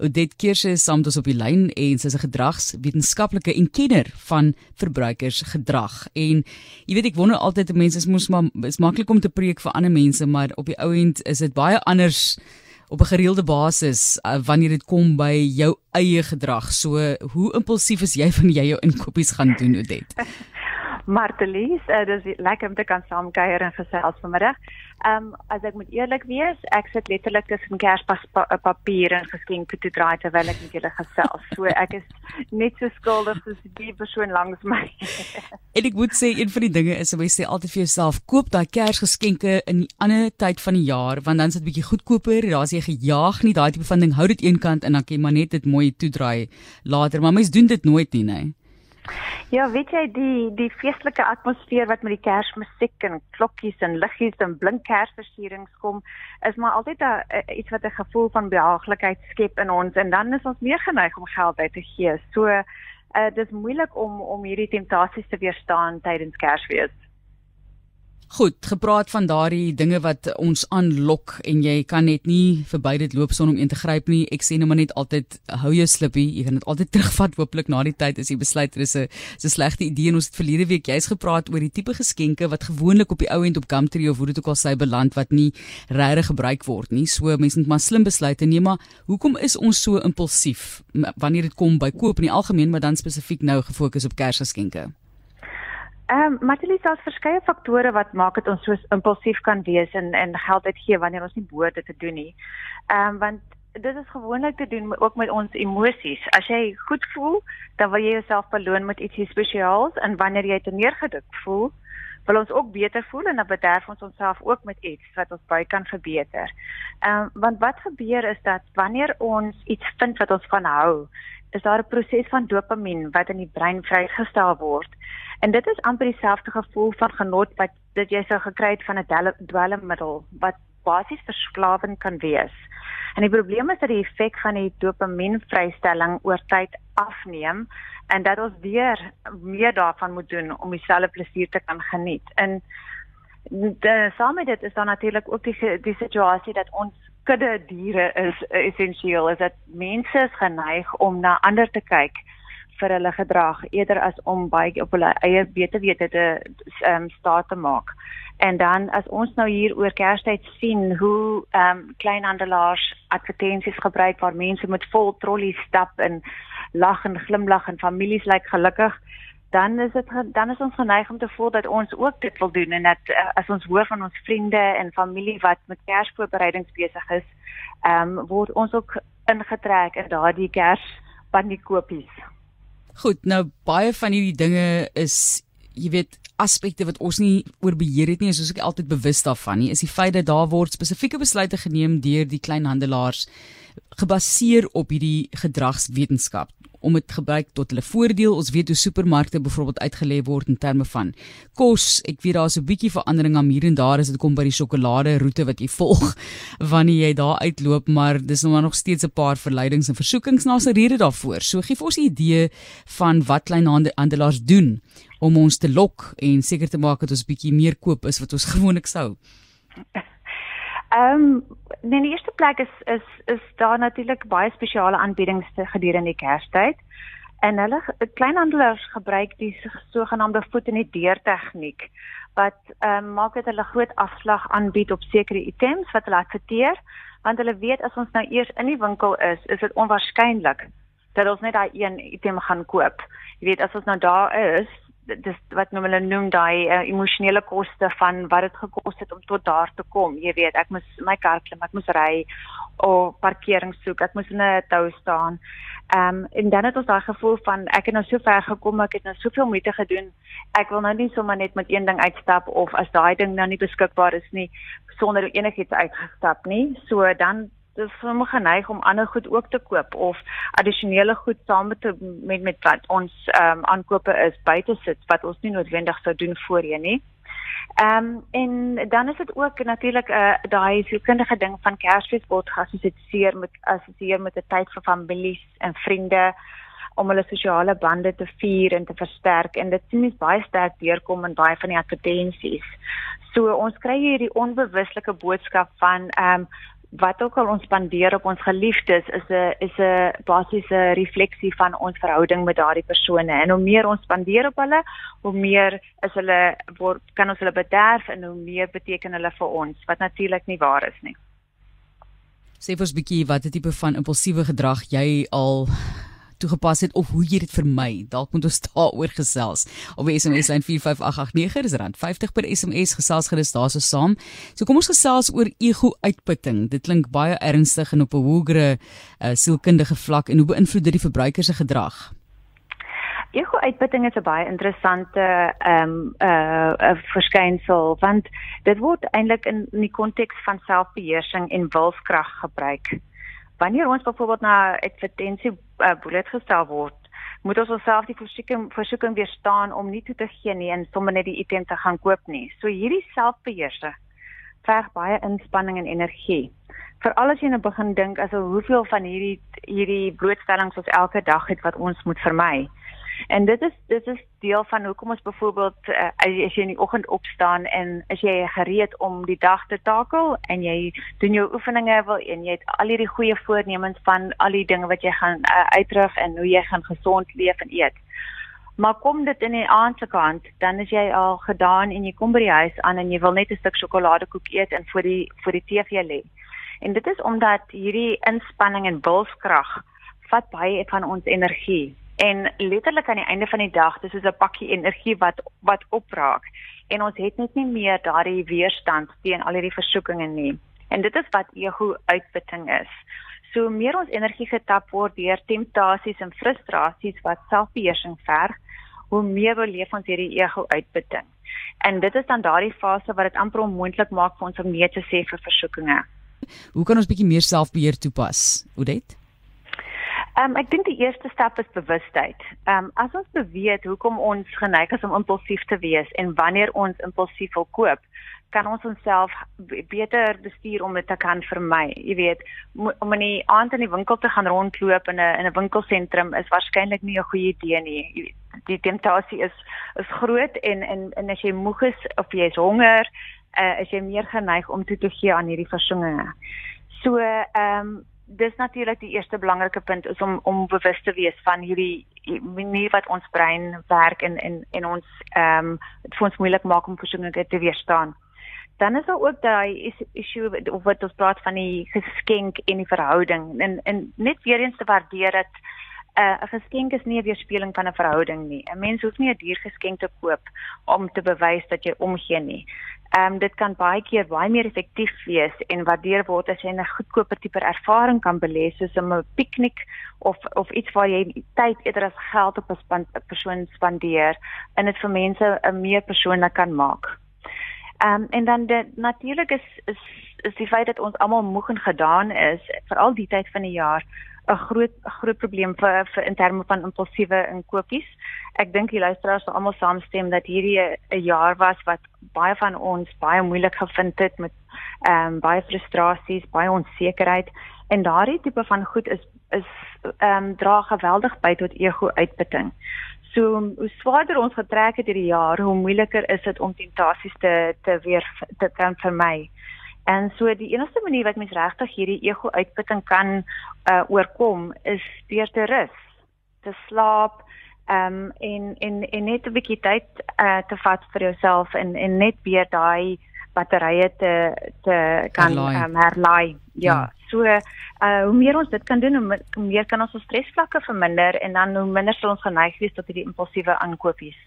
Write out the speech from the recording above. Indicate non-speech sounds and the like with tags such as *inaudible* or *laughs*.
Odette Kershe is saam met ons op die lyn en sy is 'n gedragswetenskaplike en kenner van verbruikersgedrag. En jy weet ek wonder altyd mense is mos maar is maklik om te preek vir ander mense, maar op die ou end is dit baie anders op 'n gereelde basis uh, wanneer dit kom by jou eie gedrag. So hoe impulsief is jy van jy jou inkopies gaan doen, Odette? *laughs* Martelies, uh, dis lekker om te kan saamkuier en gesels vanmiddag. Ehm um, as ek moet eerlik wees, ek sit letterlik tussen kerspapier en geskenke te draai terwyl ek met julle gesels. So ek is net so skuldig soos die persoon langs my. *laughs* en ek moet sê een van die dinge is om jy sê altyd vir jouself koop daai kersgeskenke in 'n ander tyd van die jaar want dan is dit bietjie goedkoper. Daar's jy gejaag nie daai tipe van ding. Hou dit eenkant en dan kan jy maar net dit mooi toedraai later. Maar mense doen dit nooit nie, nee. Ja, weet jy die die feestelike atmosfeer wat met die Kersmusiek en klokkies en liggies en blink Kersversierings kom, is maar altyd 'n iets wat 'n gevoel van behaaglikheid skep in ons en dan is ons meer geneig om geld uit te gee. So, uh, dit is moeilik om om hierdie temptasies te weerstaan tydens Kersfees. Goed, gepraat van daardie dinge wat ons aanlok en jy kan net nie verby dit loop sonder om in te gryp nie. Ek sê nou maar net altyd hou jou slippie. Jy kan dit altyd *laughs* terugvat hooplik na die tyd as jy besluit dit is 'n is 'n slegte idee en ons het verlede week jy's gepraat oor die tipe geskenke wat gewoonlik op die ou end op Gumtree of hoe dit ook al sy beland wat nie regtig gebruik word nie. So mense moet maar slim besluite neem maar hoekom is ons so impulsief wanneer dit kom by koop in die algemeen maar dan spesifiek nou gefokus op Kersgeskenke? Ehm um, Matielies daar's verskeie faktore wat maak dit ons so impulsief kan wees en en geld uitgee wanneer ons nie behoort dit te doen nie. Ehm um, want dit is gewoonlik te doen ook met ons emosies. As jy goed voel, dan wil jy jouself beloon met ietsie spesiaals en wanneer jy te neergedruk voel, wil ons ook beter voel en dan bederf ons onsself ook met iets wat ons baie kan verbeter. Ehm um, want wat gebeur is dat wanneer ons iets vind wat ons van hou, is daar 'n proses van dopamien wat in die brein vrygestel word. En dit is amper dieselfde gevoel van genot wat dit jy sou gekry het van 'n dwelmmiddel wat basies verslawend kan wees. En die probleem is dat die effek van die dopamienvrystelling oor tyd afneem en dat ons weer meer daarvan moet doen om dieselfde plesier te kan geniet. En de saam met dit is dan natuurlik ook die die situasie dat ons kudde diere is essensieel is dat mense is geneig om na ander te kyk vir hulle gedrag eerder as om baie op hulle eie wete wete te ehm um, staat te maak. En dan as ons nou hier oor Kerstyd sien hoe ehm um, kleinhandelaars advertensies gebruik waar mense met vol trollies stap en lag en glimlag en families lyk gelukkig, dan is dit dan is ons geneig om te voel dat ons ook dit wil doen en dat uh, as ons hoor van ons vriende en familie wat met Kersvoorbereidings besig is, ehm um, word ons ook ingetrek in daardie Kers panikopies. Goed, nou baie van hierdie dinge is jy weet aspekte wat ons nie oor beheer het nie, soos ek altyd bewus daarvan nie, is die feit dat daar word spesifieke besluite geneem deur die kleinhandelaars gebaseer op hierdie gedragswetenskap om dit gebruik tot hulle voordeel. Ons weet hoe supermarkte byvoorbeeld uitgelê word in terme van kos. Ek weet daar's 'n bietjie verandering aan hier en daar as dit kom by die sjokolade roete wat jy volg *laughs* wanneer jy daar uitloop, maar dis nou nog steeds 'n paar verleidings en versoekings na 'n rede daarvoor. So gee vir ons 'n idee van wat kleinhandelaars doen om ons te lok en seker te maak dat ons bietjie meer koop is wat ons *laughs* gewoonlik sou. Ehm um, in die eerste plek is is is daar natuurlik baie spesiale aanbiedings gedurende die Kerstyd. En hulle kleinhandelaars gebruik die sogenaamde voet in die deur tegniek wat ehm um, maak dat hulle groot afslag aanbied op sekere items wat hulle adverteer, want hulle weet as ons nou eers in die winkel is, is dit onwaarskynlik dat ons net daai een item gaan koop. Jy weet as ons nou daar is, dis wat nou hulle noem daai uh, emosionele koste van wat dit gekos het om tot daar te kom. Jy weet, ek moes my kar klim, ek moes ry of parkering soek, ek moes in 'n tou staan. Ehm um, en dan het ons daai gevoel van ek het nou so ver gekom, ek het nou soveel moeite gedoen. Ek wil nou nie sommer net met een ding uitstap of as daai ding nou nie beskikbaar is nie sonder enigiets uitgestap nie. So dan dis sommer geneig om ander goed ook te koop of addisionele goed saam met met met wat ons ehm um, aankope is buite sit wat ons nie noodwendig sou doen voorheen nie. Ehm um, en dan is dit ook natuurlik 'n uh, daai sielkundige ding van Kersfees word geassosieer met assosieer met 'n tyd vir families en vriende om hulle sosiale bande te vier en te versterk en dit sien ons baie sterk deurkom in baie van die advertensies. So ons kry hierdie onbewuslike boodskap van ehm um, wat ook al ons spandeer op ons geliefdes is 'n is 'n basiese refleksie van ons verhouding met daardie persone en hoe meer ons spandeer op hulle, hoe meer is hulle word kan ons hulle bederf en hoe meer beteken hulle vir ons wat natuurlik nie waar is nie. Sê vir ons bietjie watter tipe van impulsiewe gedrag jy al toegepas het of hoe jy dit vermy. Dalk moet ons *laughs* daaroor gesels. Op SMS lyn 45889 dis rand 50 per SMS gesels gerus daarso saam. So kom ons gesels oor ego-uitputting. Dit klink baie ernstig en op 'n hoëre uh, sielkundige vlak en hoe beïnvloed dit die verbruiker se gedrag? Ego-uitputting is 'n baie interessante ehm um, uh 'n verskynsel want dit word eintlik in, in die konteks van selfbeheersing en wilskrag gebruik wanneer ons byvoorbeeld na advertensie uh, blootgestel word, moet ons onsself die versoeking versoeking weerstaan om nie toe te gee nie en sommer net die item te gaan koop nie. So hierdie selfbeheersing verg baie inspanning en energie. Veral as jy nou begin dink as hoeveel van hierdie hierdie blootstellings ons elke dag het wat ons moet vermy. En dit is dit is deel van hoekom ons byvoorbeeld uh, as jy in die oggend opstaan en as jy gereed om die dag te takel en jy doen jou oefeninge wil en jy het al hierdie goeie voornemens van al die dinge wat jy gaan uh, uitrig en hoe jy gaan gesond leef en eet. Maar kom dit in die aand se kant, dan is jy al gedaan en jy kom by die huis aan en jy wil net 'n stuk sjokoladekoek eet en voor die voor die TV lê. En dit is omdat hierdie inspanning en wilskrag vat baie van ons energie en letterlik aan die einde van die dag dis soos 'n pakkie energie wat wat opraak. En ons het net nie meer daardie weerstand teen al hierdie versoekinge nie. En dit is wat ego uitputting is. So meer ons energie getap word deur temptasies en frustrasies wat selfbeheersing verg hoe meer beleef ons hierdie ego uitputting. En dit is dan daardie fase wat dit amper onmoontlik maak vir ons om nee te sê vir versoekinge hoe kan ons bietjie meer selfbeheer toepas Ehm um, ek dink die eerste stap is bewustheid. Ehm um, as ons beweeg hoekom ons geneig is om impulsief te wees en wanneer ons impulsief wil koop, kan ons onsself beter bestuur om dit te kan vermy. Jy weet, om in die aand in die winkel te gaan rondloop in 'n in 'n winkelsentrum is waarskynlik nie 'n goeie idee nie. Die temptasie is is groot en en en as jy moeg is of jy is honger, uh, is jy meer geneig om toe te gee aan hierdie versoekinge. So ehm um, dis natuurlik die eerste belangrike punt is om om bewus te wees van hierdie manier wat ons brein werk en en en ons ehm um, dit vir ons moeilik maak om versoekinge te weerstaan. Dan is daar ook daai issue of wat ons praat van die geskenk en die verhouding en en net weer eens te waardeer dat uh, 'n geskenk is nie 'n weerspieëling van 'n verhouding nie. 'n Mens hoef nie 'n duur geskenk te koop om te bewys dat jy omgee nie. Ehm um, dit kan baie keer baie meer effektief wees en waardeer word as jy 'n goedkoper tipe ervaring kan belê soos 'n piknik of of iets waar jy tyd eerder as geld op 'n persoon spandeer en dit vir mense 'n meer persoonlik kan maak. Ehm um, en dan dit natuurlik is is is die feit dat ons almal moeg en gedaan is veral die tyd van die jaar 'n groot groot probleem vir vir in terme van impulsiewe inkopies. Ek dink die luisteraars sal almal saamstem dat hierdie 'n jaar was wat baie van ons baie moeilik gevind het met ehm um, baie frustrasies, baie onsekerheid en daardie tipe van goed is is ehm um, dra geweldig by tot ego uitputting. So hoe swaarder ons getrek het hierdie jaar, hoe moeiliker is dit om temptasies te te weer te kan vermy. En so die enigste manier wat mens regtig hierdie ego uitputting kan uh, oorkom is deur te rus, te slaap, ehm um, en en en net 'n bietjie tyd uh, te vat vir jouself en en net weer daai batterye te te kan um, herlaai. Ja, ja. so uh, hoe meer ons dit kan doen, hoe meer kan ons ons stresvlakke verminder en dan hoe minder sal ons geneig wees tot hierdie impulsiewe aankopies.